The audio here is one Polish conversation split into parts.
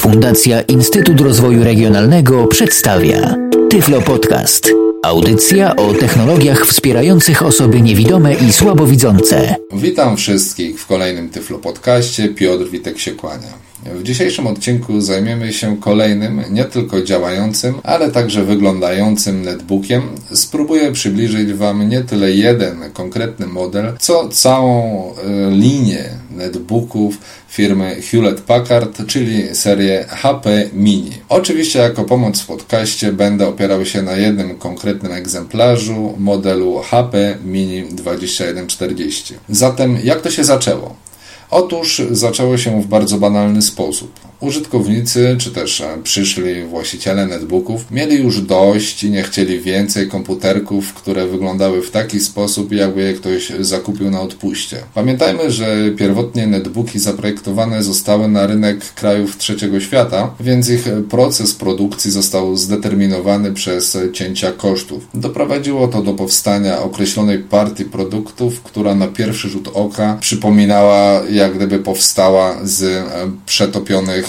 Fundacja Instytut Rozwoju Regionalnego przedstawia Tyflo Podcast. Audycja o technologiach wspierających osoby niewidome i słabowidzące. Witam wszystkich w kolejnym Tyflo Podcaście. Piotr Witek się kłania. W dzisiejszym odcinku zajmiemy się kolejnym, nie tylko działającym, ale także wyglądającym netbookiem. Spróbuję przybliżyć Wam nie tyle jeden konkretny model, co całą e, linię netbooków firmy Hewlett Packard, czyli serię HP Mini. Oczywiście jako pomoc w podcaście będę opierał się na jednym konkretnym egzemplarzu modelu HP Mini 2140. Zatem jak to się zaczęło? Otóż zaczęło się w bardzo banalny sposób. Użytkownicy, czy też e, przyszli właściciele netbooków mieli już dość i nie chcieli więcej komputerków, które wyglądały w taki sposób, jakby je ktoś zakupił na odpuście. Pamiętajmy, że pierwotnie netbooki zaprojektowane zostały na rynek krajów trzeciego świata, więc ich proces produkcji został zdeterminowany przez cięcia kosztów. Doprowadziło to do powstania określonej partii produktów, która na pierwszy rzut oka przypominała, jak gdyby powstała z e,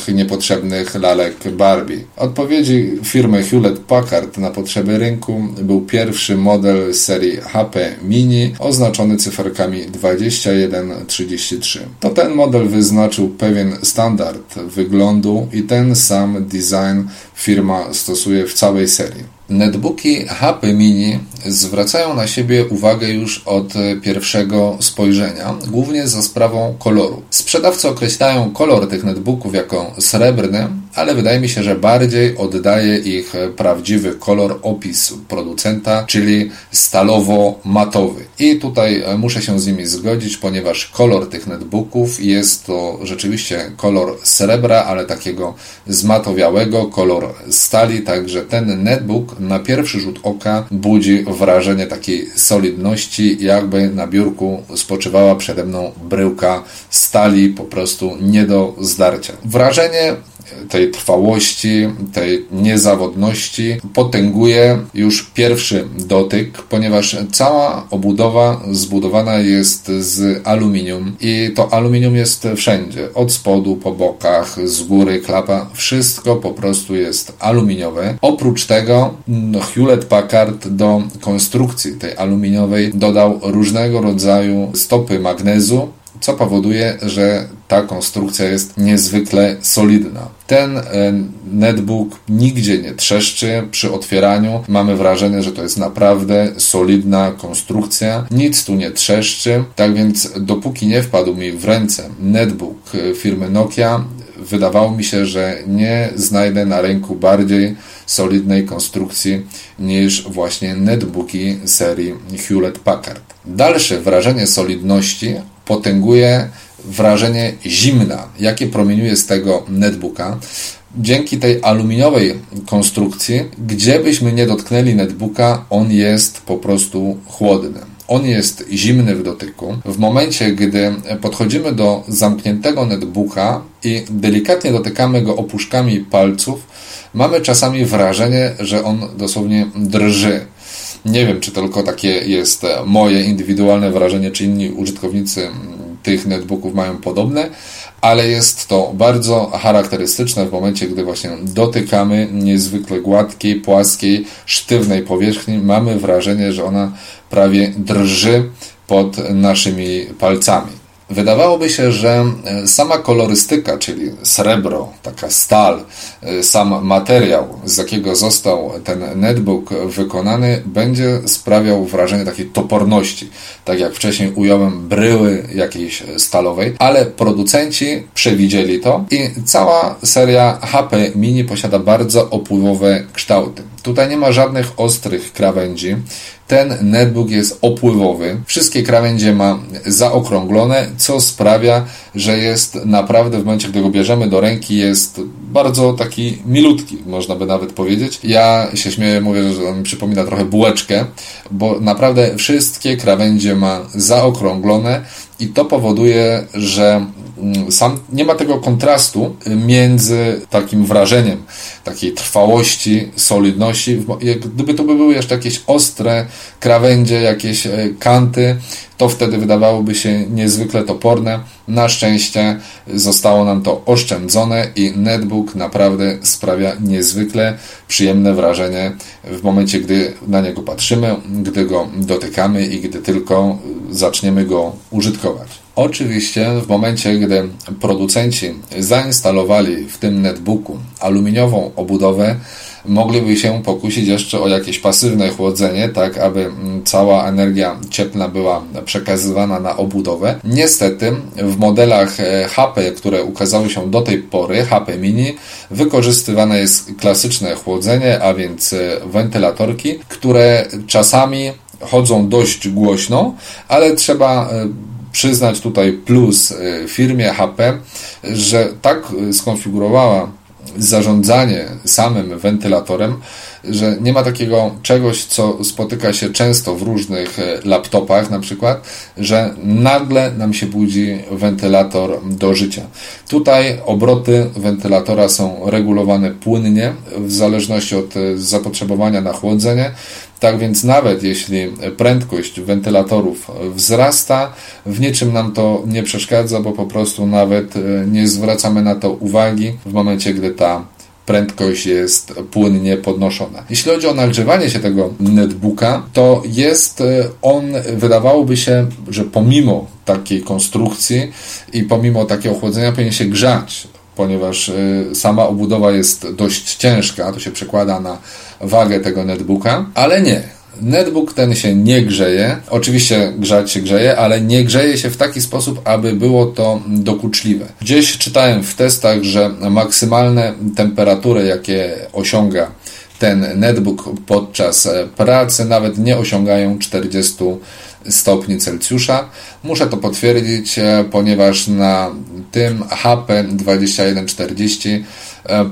przetopionych niepotrzebnych lalek Barbie. Odpowiedzi firmy Hewlett Packard na potrzeby rynku był pierwszy model serii HP Mini oznaczony cyferkami 2133. To ten model wyznaczył pewien standard wyglądu i ten sam design firma stosuje w całej serii. Netbooki HP Mini zwracają na siebie uwagę już od pierwszego spojrzenia, głównie za sprawą koloru. Sprzedawcy określają kolor tych netbooków jako srebrny, ale wydaje mi się, że bardziej oddaje ich prawdziwy kolor opis producenta, czyli stalowo-matowy. I tutaj muszę się z nimi zgodzić, ponieważ kolor tych netbooków jest to rzeczywiście kolor srebra, ale takiego zmatowiałego, kolor stali, także ten netbook na pierwszy rzut oka budzi wrażenie takiej solidności, jakby na biurku spoczywała przede mną bryłka stali, po prostu nie do zdarcia. Wrażenie tej trwałości, tej niezawodności. Potęguje już pierwszy dotyk, ponieważ cała obudowa zbudowana jest z aluminium i to aluminium jest wszędzie, od spodu, po bokach, z góry, klapa, wszystko po prostu jest aluminiowe. Oprócz tego no, Hewlett Packard do konstrukcji tej aluminiowej dodał różnego rodzaju stopy magnezu, co powoduje, że ta konstrukcja jest niezwykle solidna. Ten e, netbook nigdzie nie trzeszczy przy otwieraniu. Mamy wrażenie, że to jest naprawdę solidna konstrukcja. Nic tu nie trzeszczy. Tak więc, dopóki nie wpadł mi w ręce netbook firmy Nokia, wydawało mi się, że nie znajdę na rynku bardziej solidnej konstrukcji niż właśnie netbooki serii Hewlett Packard. Dalsze wrażenie solidności potęguje wrażenie zimna, jakie promieniuje z tego netbooka. Dzięki tej aluminiowej konstrukcji, gdzie byśmy nie dotknęli netbooka, on jest po prostu chłodny. On jest zimny w dotyku. W momencie, gdy podchodzimy do zamkniętego netbooka i delikatnie dotykamy go opuszkami palców, mamy czasami wrażenie, że on dosłownie drży. Nie wiem, czy tylko takie jest moje indywidualne wrażenie, czy inni użytkownicy tych netbooków mają podobne, ale jest to bardzo charakterystyczne w momencie, gdy właśnie dotykamy niezwykle gładkiej, płaskiej, sztywnej powierzchni. Mamy wrażenie, że ona prawie drży pod naszymi palcami. Wydawałoby się, że e, sama kolorystyka, czyli srebro, taka stal, e, sam materiał, z jakiego został ten netbook wykonany, będzie sprawiał wrażenie takiej toporności. Tak jak wcześniej ująłem bryły jakiejś stalowej, ale producenci przewidzieli to i cała seria HP Mini posiada bardzo opływowe kształty. Tutaj nie ma żadnych ostrych krawędzi. Ten netbook jest opływowy. Wszystkie krawędzie ma zaokrąglone, co sprawia, że jest naprawdę w momencie, gdy go bierzemy do ręki, jest bardzo taki milutki, można by nawet powiedzieć. Ja się śmieję, mówię, że on mi przypomina trochę bułeczkę, bo naprawdę wszystkie krawędzie ma zaokrąglone i to powoduje, że mm, sam nie ma tego kontrastu między takim wrażeniem takiej trwałości, solidności, gdyby to by były jeszcze jakieś ostre krawędzie, jakieś e, kanty, to wtedy wydawałoby się niezwykle toporne. Na szczęście zostało nam to oszczędzone i netbook naprawdę sprawia niezwykle przyjemne wrażenie w momencie, gdy na niego patrzymy, gdy go dotykamy i gdy tylko zaczniemy go użytkować. Oczywiście w momencie, gdy producenci zainstalowali w tym netbooku aluminiową obudowę, mogliby się pokusić jeszcze o jakieś pasywne chłodzenie, tak aby cała energia cieplna była przekazywana na obudowę. Niestety w modelach HP, e, które ukazały się do tej pory, HP Mini, wykorzystywane jest klasyczne chłodzenie, a więc e, wentylatorki, które czasami chodzą dość głośno, ale trzeba e, przyznać tutaj plus firmie HP, że tak skonfigurowała zarządzanie samym wentylatorem, że nie ma takiego czegoś, co spotyka się często w różnych e, laptopach, na przykład, że nagle nam się budzi wentylator do życia. Tutaj obroty wentylatora są regulowane płynnie w zależności od e, zapotrzebowania na chłodzenie. Tak więc nawet jeśli prędkość wentylatorów wzrasta, w niczym nam to nie przeszkadza, bo po prostu nawet e, nie zwracamy na to uwagi w momencie, gdy ta prędkość jest płynnie podnoszona. Jeśli chodzi o nagrzewanie się tego netbooka, to jest e, on, wydawałoby się, że pomimo takiej konstrukcji i pomimo takiego chłodzenia powinien się grzać ponieważ e, sama obudowa jest dość ciężka, to się przekłada na wagę tego netbooka, ale nie. Netbook ten się nie grzeje. Oczywiście grzać się grzeje, ale nie grzeje się w taki sposób, aby było to dokuczliwe. Gdzieś czytałem w testach, że maksymalne temperatury, jakie osiąga ten netbook podczas pracy, nawet nie osiągają 40 stopni Celsjusza. Muszę to potwierdzić, e, ponieważ na tym HP 2140 e,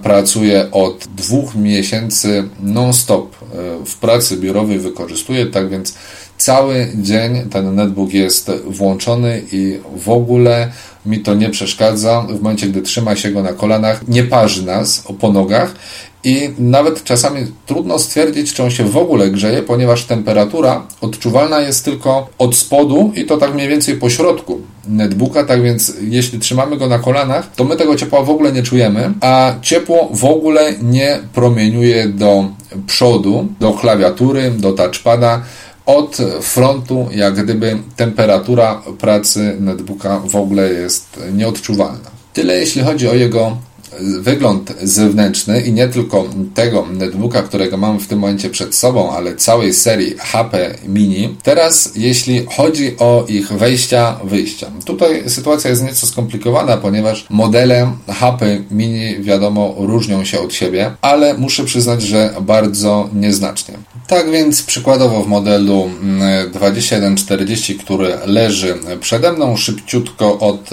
pracuję od dwóch miesięcy non-stop e, w pracy biurowej, wykorzystuję, tak więc cały dzień ten netbook jest włączony i w ogóle mi to nie przeszkadza. W momencie, gdy trzyma się go na kolanach, nie parzy nas po nogach i nawet czasami trudno stwierdzić, czy on się w ogóle grzeje, ponieważ temperatura odczuwalna jest tylko od spodu i to tak mniej więcej po środku netbooka, tak więc jeśli trzymamy go na kolanach, to my tego ciepła w ogóle nie czujemy, a ciepło w ogóle nie promieniuje do przodu, do klawiatury, do touchpada, od frontu, jak gdyby temperatura pracy netbooka w ogóle jest nieodczuwalna. Tyle jeśli chodzi o jego wygląd zewnętrzny i nie tylko tego netbooka, którego mam w tym momencie przed sobą, ale całej serii HP Mini. Teraz jeśli chodzi o ich wejścia, wyjścia. Tutaj sytuacja jest nieco skomplikowana, ponieważ modele HP Mini wiadomo różnią się od siebie, ale muszę przyznać, że bardzo nieznacznie. Tak więc przykładowo w modelu 2140, mm, który leży przede mną szybciutko od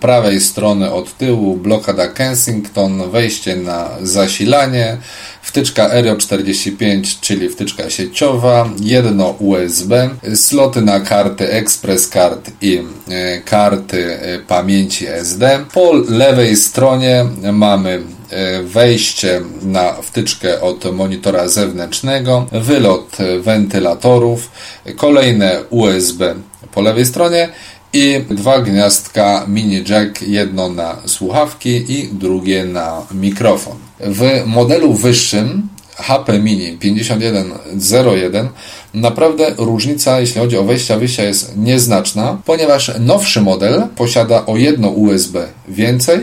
prawej strony od tyłu blokada Kensing Kensington, wejście na zasilanie, wtyczka Aero 45, czyli wtyczka sieciowa, jedno USB, sloty na karty Express Card i e, karty e, pamięci SD. Po lewej stronie mamy wejście na wtyczkę od monitora zewnętrznego, wylot wentylatorów, kolejne USB po lewej stronie i dwa gniazdka mini jack, jedno na słuchawki i drugie na mikrofon. W modelu wyższym HP Mini 5101 naprawdę różnica, jeśli chodzi o wejścia wyjścia jest nieznaczna, ponieważ nowszy model posiada o jedno USB więcej,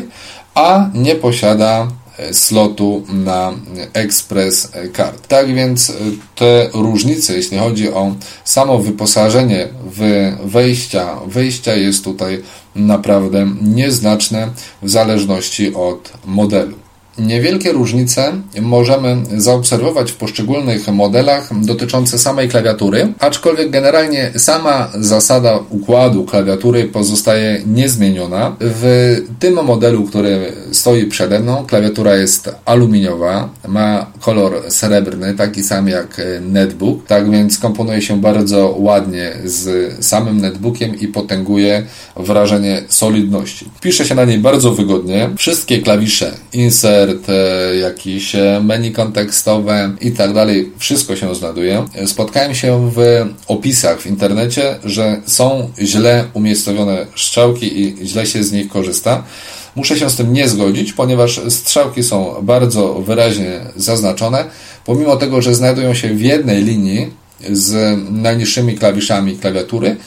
a nie posiada slotu na Express Card. Tak więc e, te różnice, jeśli chodzi o samo wyposażenie w wejścia, wyjścia jest tutaj naprawdę nieznaczne w zależności od modelu. Niewielkie różnice możemy zaobserwować w poszczególnych modelach dotyczące samej klawiatury, aczkolwiek generalnie sama zasada układu klawiatury pozostaje niezmieniona. W tym modelu, który stoi przede mną, klawiatura jest aluminiowa, ma kolor srebrny, taki sam jak netbook, tak więc komponuje się bardzo ładnie z samym netbookiem i potęguje wrażenie solidności. Pisze się na niej bardzo wygodnie. Wszystkie klawisze insert, e, jakieś e, menu kontekstowe i tak dalej, wszystko się znajduje. Spotkałem się w opisach w internecie, że są źle umiejscowione strzałki i źle się z nich korzysta. Muszę się z tym nie zgodzić, ponieważ strzałki są bardzo wyraźnie zaznaczone, pomimo tego, że znajdują się w jednej linii z najniższymi klawiszami klawiatury,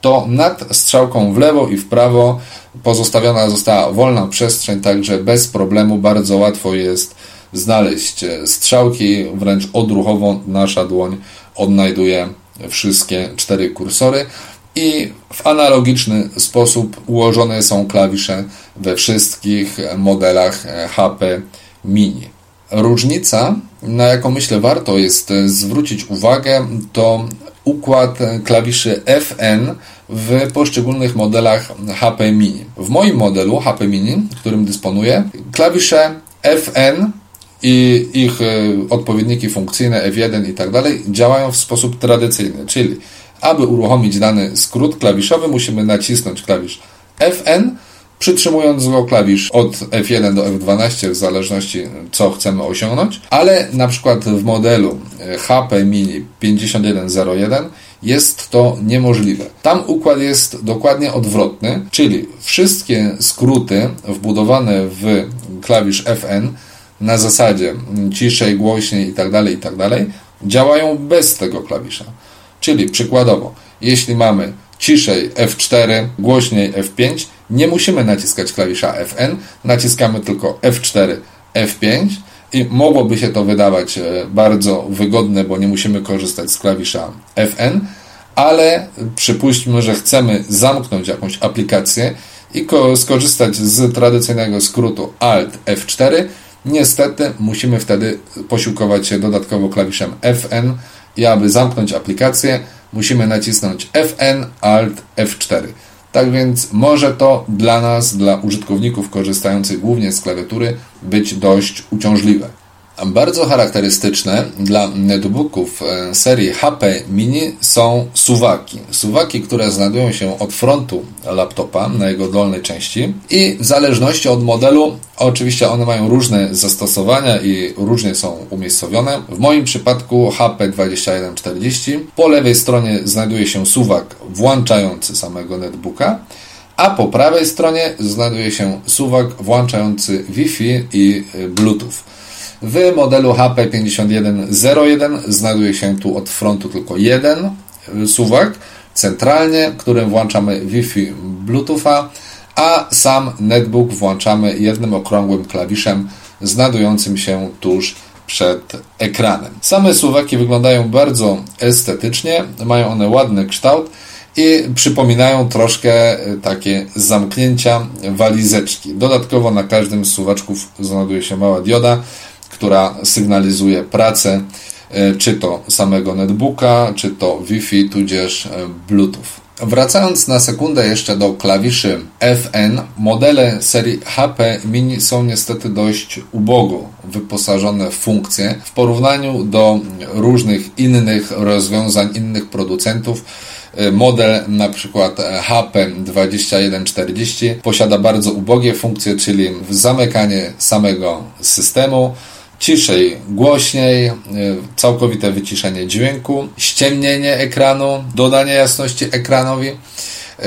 to nad strzałką w lewo i w prawo pozostawiona została wolna przestrzeń, także bez problemu bardzo łatwo jest znaleźć strzałki, wręcz odruchowo nasza dłoń odnajduje wszystkie cztery kursory i w analogiczny sposób ułożone są klawisze we wszystkich modelach HP Mini. Różnica, na jaką myślę warto jest zwrócić uwagę, to układ klawiszy FN w poszczególnych modelach HP Mini. W moim modelu HP Mini, którym dysponuję, klawisze FN i ich e, odpowiedniki funkcyjne F1 i tak dalej działają w sposób tradycyjny, czyli aby uruchomić dany skrót klawiszowy musimy nacisnąć klawisz FN, przytrzymując go klawisz od F1 do F12 w zależności co chcemy osiągnąć, ale na przykład w modelu HP Mini 5101 jest to niemożliwe. Tam układ jest dokładnie odwrotny, czyli wszystkie skróty wbudowane w klawisz FN na zasadzie ciszej, głośniej itd., tak itd. Tak działają bez tego klawisza. Czyli przykładowo, jeśli mamy ciszej F4, głośniej F5, nie musimy naciskać klawisza Fn, naciskamy tylko F4, F5 i mogłoby się to wydawać e, bardzo wygodne, bo nie musimy korzystać z klawisza Fn, ale przypuśćmy, że chcemy zamknąć jakąś aplikację i skorzystać z tradycyjnego skrótu Alt F4. Niestety musimy wtedy posiłkować się dodatkowo klawiszem Fn i aby zamknąć aplikację musimy nacisnąć Fn Alt F4. Tak więc może to dla nas, dla użytkowników korzystających głównie z klawiatury, być dość uciążliwe. Bardzo charakterystyczne dla netbooków e, serii HP Mini są suwaki. Suwaki, które znajdują się od frontu laptopa na jego dolnej części i w zależności od modelu, oczywiście one mają różne zastosowania i różnie są umiejscowione. W moim przypadku HP2140 po lewej stronie znajduje się suwak włączający samego netbooka, a po prawej stronie znajduje się suwak włączający Wi-Fi i Bluetooth. W modelu HP5101 znajduje się tu od frontu tylko jeden suwak centralnie, którym włączamy Wi-Fi Bluetootha, a sam netbook włączamy jednym okrągłym klawiszem znajdującym się tuż przed ekranem. Same suwaki wyglądają bardzo estetycznie, mają one ładny kształt i przypominają troszkę takie zamknięcia walizeczki. Dodatkowo na każdym z suwaczków znajduje się mała dioda, która sygnalizuje pracę e, czy to samego netbooka, czy to Wi-Fi, tudzież e, Bluetooth. Wracając na sekundę jeszcze do klawiszy FN, modele serii HP Mini są niestety dość ubogo wyposażone w funkcje w porównaniu do różnych innych rozwiązań innych producentów. E, model na przykład HP 2140 posiada bardzo ubogie funkcje, czyli zamykanie samego systemu, ciszej, głośniej, y, całkowite wyciszenie dźwięku, ściemnienie ekranu, dodanie jasności ekranowi,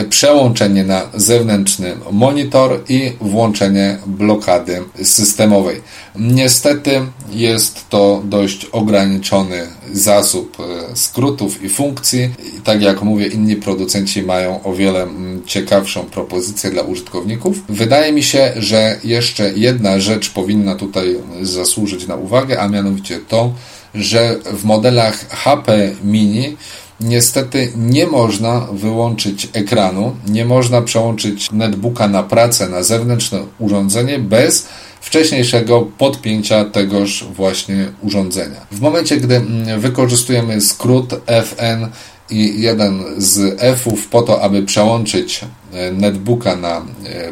przełączenie na zewnętrzny monitor i włączenie blokady systemowej. Niestety jest to dość ograniczony zasób e, skrótów i funkcji. I tak jak mówię, inni producenci mają o wiele mm, ciekawszą propozycję dla użytkowników. Wydaje mi się, że jeszcze jedna rzecz powinna tutaj zasłużyć na uwagę, a mianowicie to, że w modelach HP Mini Niestety nie można wyłączyć ekranu, nie można przełączyć netbooka na pracę na zewnętrzne urządzenie bez wcześniejszego podpięcia tegoż właśnie urządzenia. W momencie, gdy mm, wykorzystujemy skrót FN i jeden z F'ów po to, aby przełączyć e, netbooka na e,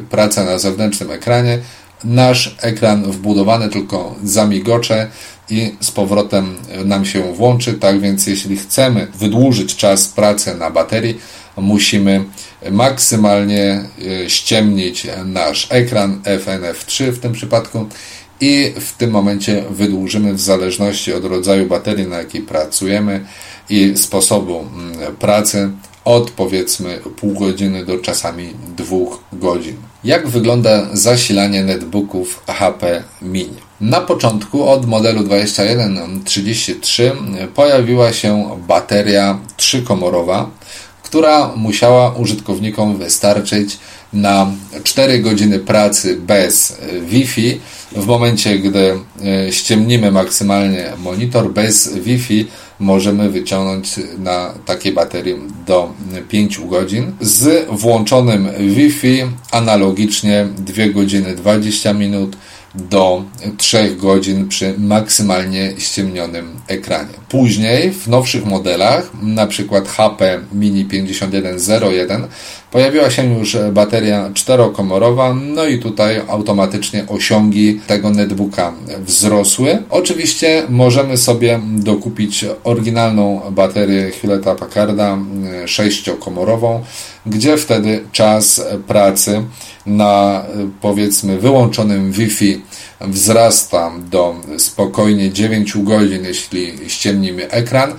pracę na zewnętrznym ekranie, nasz ekran wbudowany tylko zamigocze i z powrotem nam się włączy. Tak więc, jeśli chcemy wydłużyć czas pracy na baterii, musimy maksymalnie e, ściemnić nasz ekran FNF3 w tym przypadku i w tym momencie wydłużymy w zależności od rodzaju baterii, na jakiej pracujemy i sposobu pracy od powiedzmy pół godziny do czasami dwóch godzin. Jak wygląda zasilanie netbooków HP Mini? Na początku od modelu 2133 pojawiła się bateria trzykomorowa, która musiała użytkownikom wystarczyć na 4 godziny pracy bez Wi-Fi. W momencie, gdy e, ściemnimy maksymalnie monitor bez Wi-Fi, możemy wyciągnąć na takiej baterii do 5 godzin. Z włączonym Wi-Fi analogicznie 2 godziny 20 minut do 3 godzin przy maksymalnie ściemnionym ekranie. Później w nowszych modelach, na przykład HP Mini 5101, pojawiła się już bateria czterokomorowa, no i tutaj automatycznie osiągi tego netbooka wzrosły. Oczywiście możemy sobie dokupić oryginalną baterię Hewletta Packarda sześciokomorową, gdzie wtedy czas pracy na powiedzmy wyłączonym Wi-Fi wzrasta do spokojnie 9 godzin, jeśli ściemnimy ekran.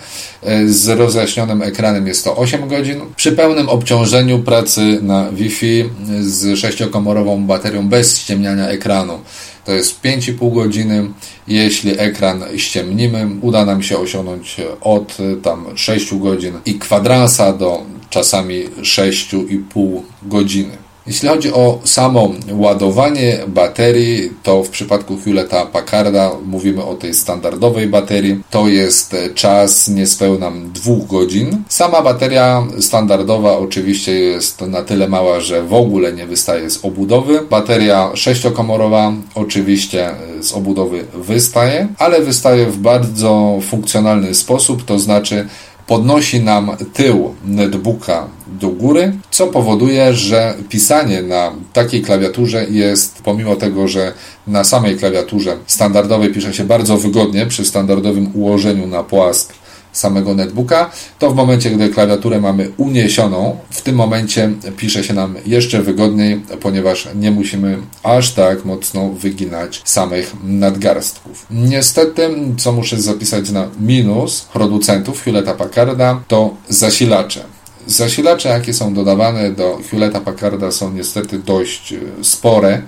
Z rozjaśnionym ekranem jest to 8 godzin. Przy pełnym obciążeniu pracy na Wi-Fi z sześciokomorową baterią bez ściemniania ekranu to jest 5,5 godziny. Jeśli ekran ściemnimy, uda nam się osiągnąć od tam 6 godzin i kwadransa do czasami 6,5 godziny. Jeśli chodzi o samo ładowanie baterii, to w przypadku Hewletta Packarda mówimy o tej standardowej baterii. To jest czas niespełna 2 godzin. Sama bateria standardowa oczywiście jest na tyle mała, że w ogóle nie wystaje z obudowy. Bateria sześciokomorowa oczywiście z obudowy wystaje, ale wystaje w bardzo funkcjonalny sposób, to znaczy podnosi nam tył netbooka do góry, co powoduje, że pisanie na takiej klawiaturze jest, pomimo tego, że na samej klawiaturze standardowej pisze się bardzo wygodnie przy standardowym ułożeniu na płask samego netbooka, to w momencie, gdy klawiaturę mamy uniesioną, w tym momencie pisze się nam jeszcze wygodniej, ponieważ nie musimy aż tak mocno wyginać samych nadgarstków. Niestety, co muszę zapisać na minus producentów Hewletta Packarda, to zasilacze. Zasilacze, jakie są dodawane do Hewletta Packarda są niestety dość spore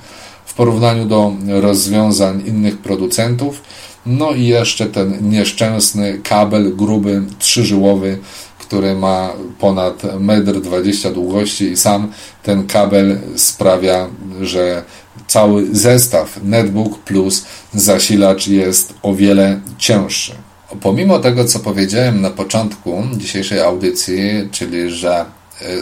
w porównaniu do rozwiązań innych producentów. No i jeszcze ten nieszczęsny kabel gruby, trzyżyłowy, który ma ponad 1,20 m długości i sam ten kabel sprawia, że cały zestaw netbook plus zasilacz jest o wiele cięższy. Pomimo tego, co powiedziałem na początku dzisiejszej audycji, czyli że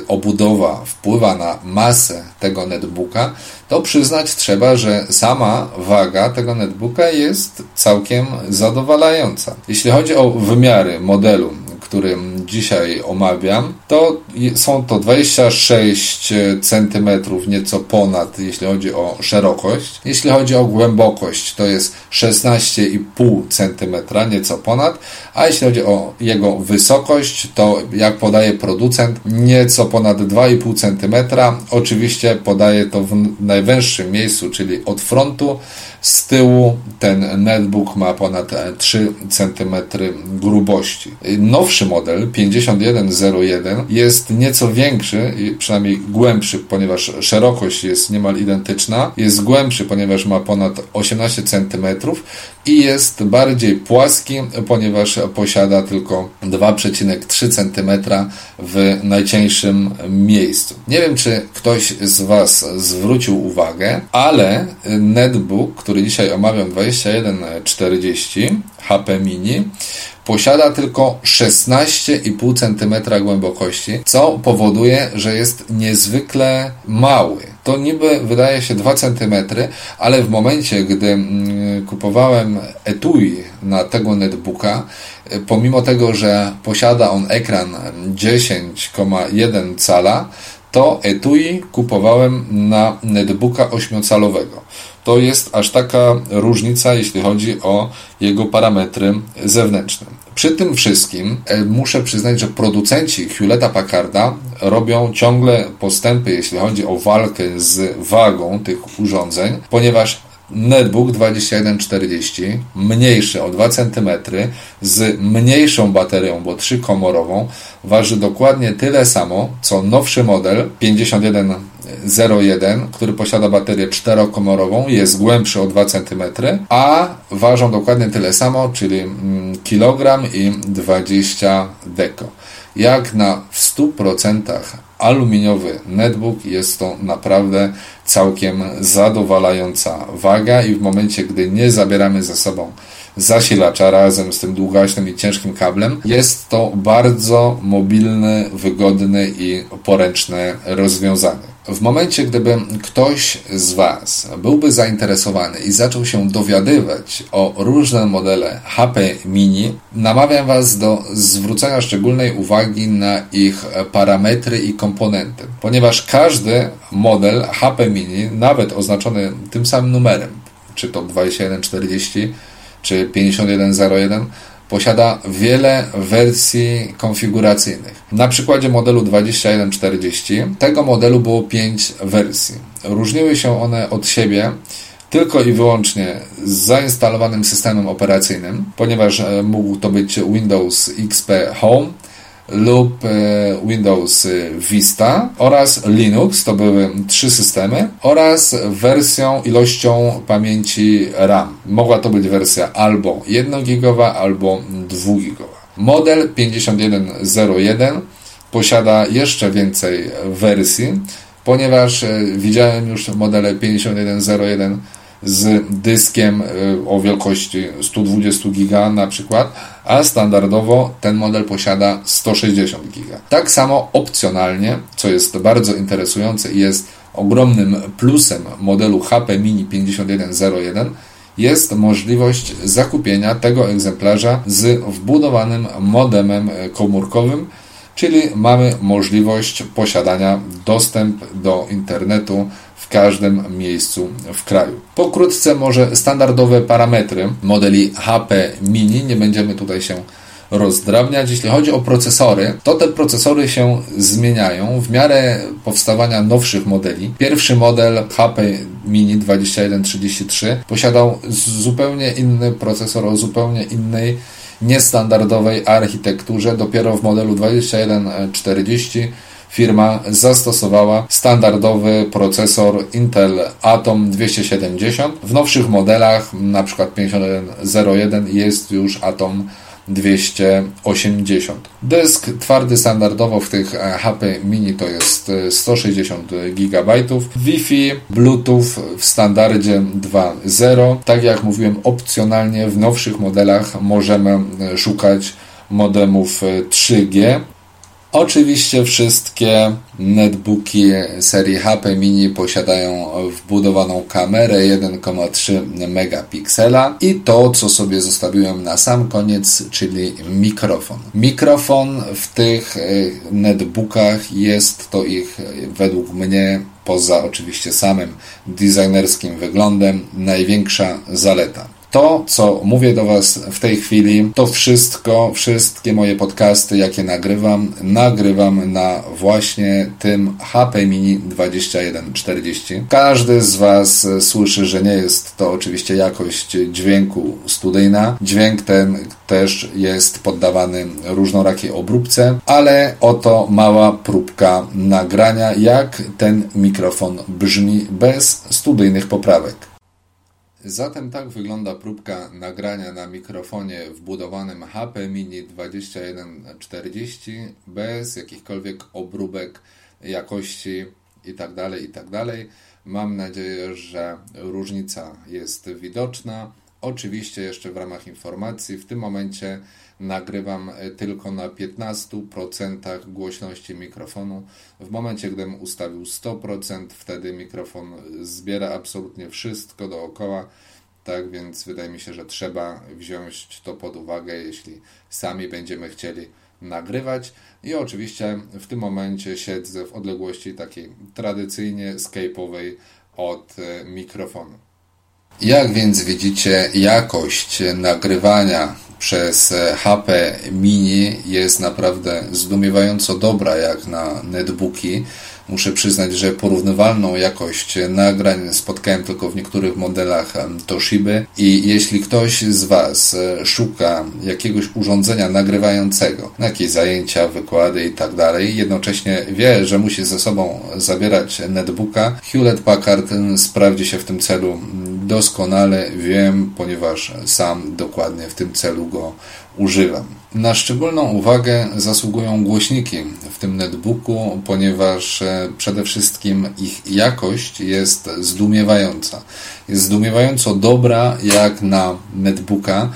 obudowa wpływa na masę tego netbooka, to przyznać trzeba, że sama waga tego netbooka jest całkiem zadowalająca. Jeśli chodzi o wymiary modelu, który dzisiaj omawiam, to są to 26 cm, nieco ponad, jeśli chodzi o szerokość. Jeśli chodzi o głębokość, to jest 16,5 cm, nieco ponad, a jeśli chodzi o jego wysokość, to jak podaje producent, nieco ponad 2,5 cm. Oczywiście podaje to w najwęższym miejscu, czyli od frontu. Z tyłu ten netbook ma ponad 3 cm grubości. Nowszy model 5101 jest nieco większy, przynajmniej głębszy, ponieważ szerokość jest niemal identyczna. Jest głębszy, ponieważ ma ponad 18 cm i jest bardziej płaski, ponieważ posiada tylko 2,3 cm w najcieńszym miejscu. Nie wiem, czy ktoś z Was zwrócił uwagę, ale netbook, który dzisiaj omawiam 2140 HP mini, posiada tylko 16,5 cm głębokości, co powoduje, że jest niezwykle mały to niby wydaje się 2 cm, ale w momencie, gdy mm, kupowałem etui na tego netbooka, y, pomimo tego, że posiada on ekran 10,1 cala, to etui kupowałem na netbooka 8-calowego. To jest aż taka różnica, jeśli chodzi o jego parametry zewnętrzne. Przy tym wszystkim e, muszę przyznać, że producenci Hewletta Packarda robią ciągle postępy, jeśli chodzi o walkę z wagą tych urządzeń, ponieważ netbook 2140, mniejszy o 2 cm, z mniejszą baterią, bo 3-komorową, waży dokładnie tyle samo, co nowszy model 5101, który posiada baterię 4-komorową, jest głębszy o 2 cm, a ważą dokładnie tyle samo, czyli mm, kilogram i 20 deko. Jak na w 100% aluminiowy netbook jest to naprawdę całkiem zadowalająca waga i w momencie, gdy nie zabieramy ze sobą zasilacza razem z tym długaśnym i ciężkim kablem, jest to bardzo mobilne, wygodne i poręczne rozwiązanie. W momencie, gdyby ktoś z Was byłby zainteresowany i zaczął się dowiadywać o różne modele HP Mini, namawiam Was do zwrócenia szczególnej uwagi na ich parametry i komponenty, ponieważ każdy model HP Mini, nawet oznaczony tym samym numerem, czy to 2140, czy 5101, posiada wiele wersji konfiguracyjnych. Na przykładzie modelu 2140 tego modelu było 5 wersji. Różniły się one od siebie tylko i wyłącznie z zainstalowanym systemem operacyjnym, ponieważ e, mógł to być Windows XP Home, lub e, Windows Vista oraz Linux, to były trzy systemy, oraz wersją, ilością pamięci RAM. Mogła to być wersja albo 1 gigowa, albo 2 gigowa. Model 5101 posiada jeszcze więcej wersji, ponieważ e, widziałem już modele 5101 z dyskiem y, o wielkości 120 giga na przykład, a standardowo ten model posiada 160 giga. Tak samo opcjonalnie, co jest bardzo interesujące i jest ogromnym plusem modelu HP Mini 5101, jest możliwość zakupienia tego egzemplarza z wbudowanym modemem komórkowym, czyli mamy możliwość posiadania dostęp do internetu każdym miejscu w kraju. Pokrótce może standardowe parametry modeli HP Mini, nie będziemy tutaj się rozdrabniać. Jeśli chodzi o procesory, to te procesory się zmieniają w miarę powstawania nowszych modeli. Pierwszy model HP Mini 2133 posiadał zupełnie inny procesor o zupełnie innej niestandardowej architekturze. Dopiero w modelu 2140 firma zastosowała standardowy procesor Intel Atom 270. W nowszych modelach, np. 5101 jest już Atom 280. Dysk twardy standardowo w tych HP Mini to jest 160 GB. Wi-Fi, Bluetooth w standardzie 2.0. Tak jak mówiłem, opcjonalnie w nowszych modelach możemy szukać modemów 3G. Oczywiście wszystkie netbooki serii HP Mini posiadają wbudowaną kamerę 1,3 megapiksela i to, co sobie zostawiłem na sam koniec, czyli mikrofon. Mikrofon w tych e, netbookach jest to ich według mnie poza oczywiście samym designerskim wyglądem największa zaleta. To, co mówię do Was w tej chwili, to wszystko, wszystkie moje podcasty, jakie nagrywam, nagrywam na właśnie tym HP Mini 2140. Każdy z Was słyszy, że nie jest to oczywiście jakość dźwięku studyjna. Dźwięk ten też jest poddawany różnorakiej obróbce, ale oto mała próbka nagrania, jak ten mikrofon brzmi bez studyjnych poprawek. Zatem tak wygląda próbka nagrania na mikrofonie wbudowanym HP Mini 2140 bez jakichkolwiek obróbek jakości itd. Tak itd. Tak Mam nadzieję, że różnica jest widoczna. Oczywiście jeszcze w ramach informacji w tym momencie nagrywam e, tylko na 15% głośności mikrofonu. W momencie, gdybym ustawił 100%, wtedy mikrofon zbiera absolutnie wszystko dookoła. Tak więc wydaje mi się, że trzeba wziąć to pod uwagę, jeśli sami będziemy chcieli nagrywać. I oczywiście w tym momencie siedzę w odległości takiej tradycyjnie skype'owej od e, mikrofonu. Jak więc widzicie, jakość nagrywania przez HP Mini jest naprawdę zdumiewająco dobra jak na netbooki. Muszę przyznać, że porównywalną jakość nagrań spotkałem tylko w niektórych modelach Toshiby i jeśli ktoś z Was szuka jakiegoś urządzenia nagrywającego, jakieś zajęcia, wykłady i tak dalej, jednocześnie wie, że musi ze sobą zabierać netbooka, Hewlett Packard sprawdzi się w tym celu doskonale, wiem, ponieważ sam dokładnie w tym celu go używam. Na szczególną uwagę zasługują głośniki w tym netbooku, ponieważ e, przede wszystkim ich jakość jest zdumiewająca. Jest zdumiewająco dobra jak na netbooka.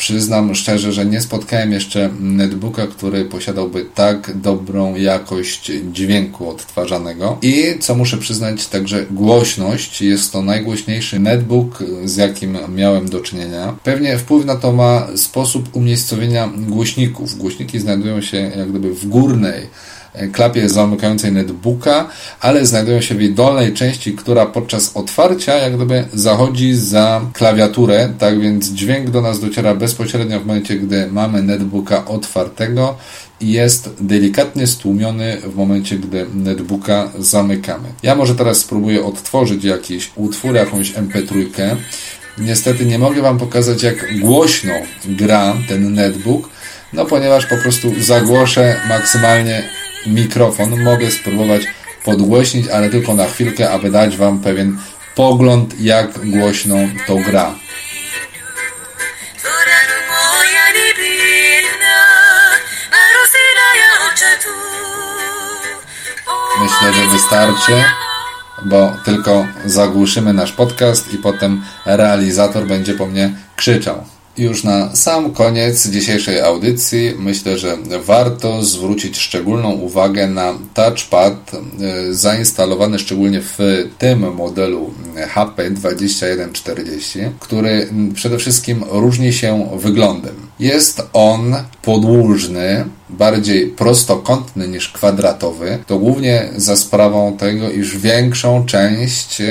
Przyznam szczerze, że nie spotkałem jeszcze netbooka, który posiadałby tak dobrą jakość dźwięku odtwarzanego. I co muszę przyznać, także głośność. Jest to najgłośniejszy netbook, z jakim miałem do czynienia. Pewnie wpływ na to ma sposób umiejscowienia głośników. Głośniki znajdują się jak gdyby w górnej klapie zamykającej netbooka, ale znajdują się w jej dolnej części, która podczas otwarcia jak gdyby zachodzi za klawiaturę, tak więc dźwięk do nas dociera bezpośrednio w momencie, gdy mamy netbooka otwartego i jest delikatnie stłumiony w momencie, gdy netbooka zamykamy. Ja może teraz spróbuję odtworzyć jakiś utwór, jakąś mp3. Niestety nie mogę Wam pokazać, jak głośno gra ten netbook, no ponieważ po prostu zagłoszę maksymalnie mikrofon. Mogę spróbować podgłośnić, ale tylko na chwilkę, aby dać Wam pewien pogląd, jak głośno to gra. Myślę, że wystarczy, bo tylko zagłuszymy nasz podcast i potem realizator będzie po mnie krzyczał. Już na sam koniec dzisiejszej audycji myślę, że warto zwrócić szczególną uwagę na touchpad e, zainstalowany szczególnie w tym modelu HP 2140, który przede wszystkim różni się wyglądem. Jest on podłużny, bardziej prostokątny niż kwadratowy, to głównie za sprawą tego, iż większą część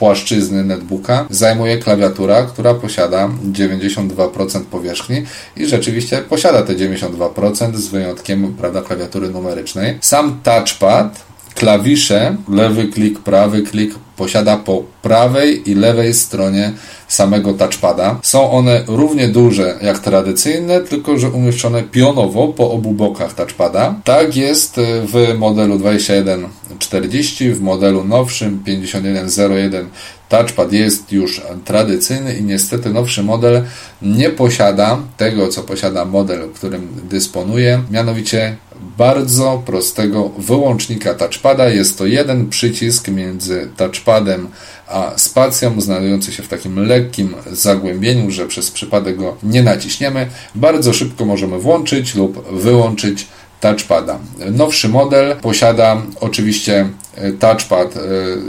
płaszczyzny netbooka zajmuje klawiatura, która posiada 92% powierzchni i rzeczywiście posiada te 92% z wyjątkiem prawda, klawiatury numerycznej. Sam touchpad klawisze, lewy klik, prawy klik posiada po prawej i lewej stronie samego touchpada. Są one równie duże jak tradycyjne, tylko że umieszczone pionowo po obu bokach touchpada. Tak jest w modelu 2140, w modelu nowszym 5101 touchpad jest już tradycyjny i niestety nowszy model nie posiada tego, co posiada model, którym dysponuje, mianowicie bardzo prostego wyłącznika touchpada. Jest to jeden przycisk między touchpadem a spacją, znajdujący się w takim lekkim zagłębieniu, że przez przypadek go nie naciśniemy. Bardzo szybko możemy włączyć lub wyłączyć touchpada. Nowszy model posiada oczywiście e, touchpad, e,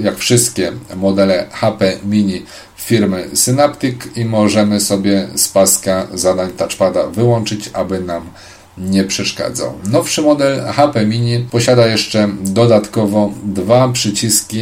jak wszystkie modele HP Mini firmy Synaptic i możemy sobie z paska zadań touchpada wyłączyć, aby nam nie przeszkadzał. Nowszy model HP Mini posiada jeszcze dodatkowo dwa przyciski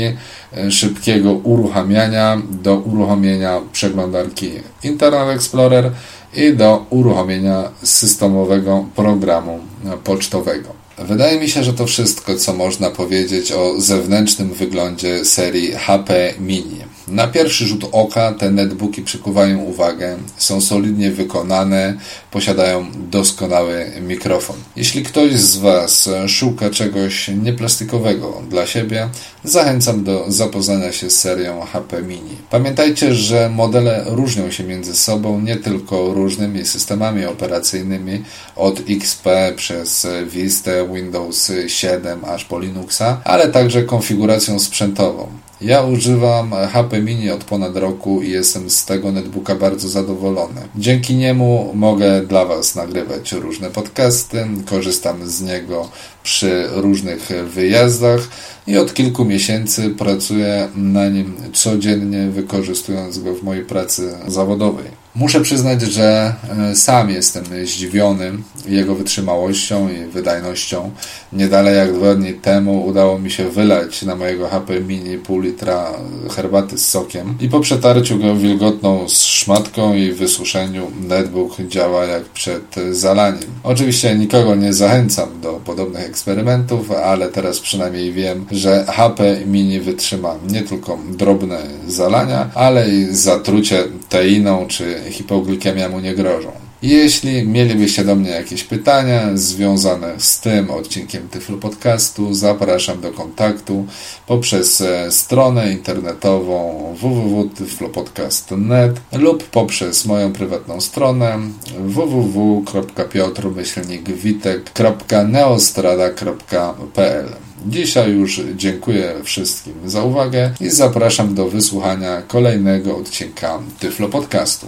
e, szybkiego uruchamiania do uruchomienia przeglądarki Internet Explorer i do uruchomienia systemowego programu pocztowego. Wydaje mi się, że to wszystko, co można powiedzieć o zewnętrznym wyglądzie serii HP Mini. Na pierwszy rzut oka te netbooki przykuwają uwagę, są solidnie wykonane, posiadają doskonały mikrofon. Jeśli ktoś z Was szuka czegoś nieplastikowego dla siebie, zachęcam do zapoznania się z serią HP Mini. Pamiętajcie, że modele różnią się między sobą nie tylko różnymi systemami operacyjnymi od XP przez Vista, Windows 7 aż po Linuxa, ale także konfiguracją sprzętową. Ja używam HP Mini od ponad roku i jestem z tego netbooka bardzo zadowolony. Dzięki niemu mogę dla Was nagrywać różne podcasty, korzystam z niego przy różnych wyjazdach i od kilku miesięcy pracuję na nim codziennie, wykorzystując go w mojej pracy zawodowej. Muszę przyznać, że e, sam jestem zdziwiony jego wytrzymałością i wydajnością. Nie dalej jak dwa dni temu udało mi się wylać na mojego HP Mini pół litra herbaty z sokiem i po przetarciu go wilgotną szmatką i wysuszeniu netbook działa jak przed zalaniem. Oczywiście nikogo nie zachęcam do podobnych eksperymentów, ale teraz przynajmniej wiem, że HP Mini wytrzyma nie tylko drobne zalania, ale i zatrucie teiną czy hipoglikemia mu nie grożą. Jeśli mielibyście do mnie jakieś pytania związane z tym odcinkiem Tyflu Podcastu, zapraszam do kontaktu poprzez e, stronę internetową www.tyflopodcast.net lub poprzez moją prywatną stronę www.piotrmyślnikwitek.neostrada.pl Dzisiaj już dziękuję wszystkim za uwagę i zapraszam do wysłuchania kolejnego odcinka Tyflo Podcastu.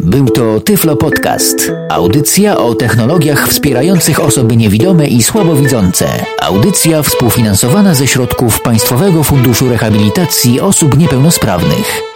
Był to Tyflo Podcast. Audycja o technologiach wspierających osoby niewidome i słabowidzące. Audycja współfinansowana ze środków Państwowego Funduszu Rehabilitacji Osób Niepełnosprawnych.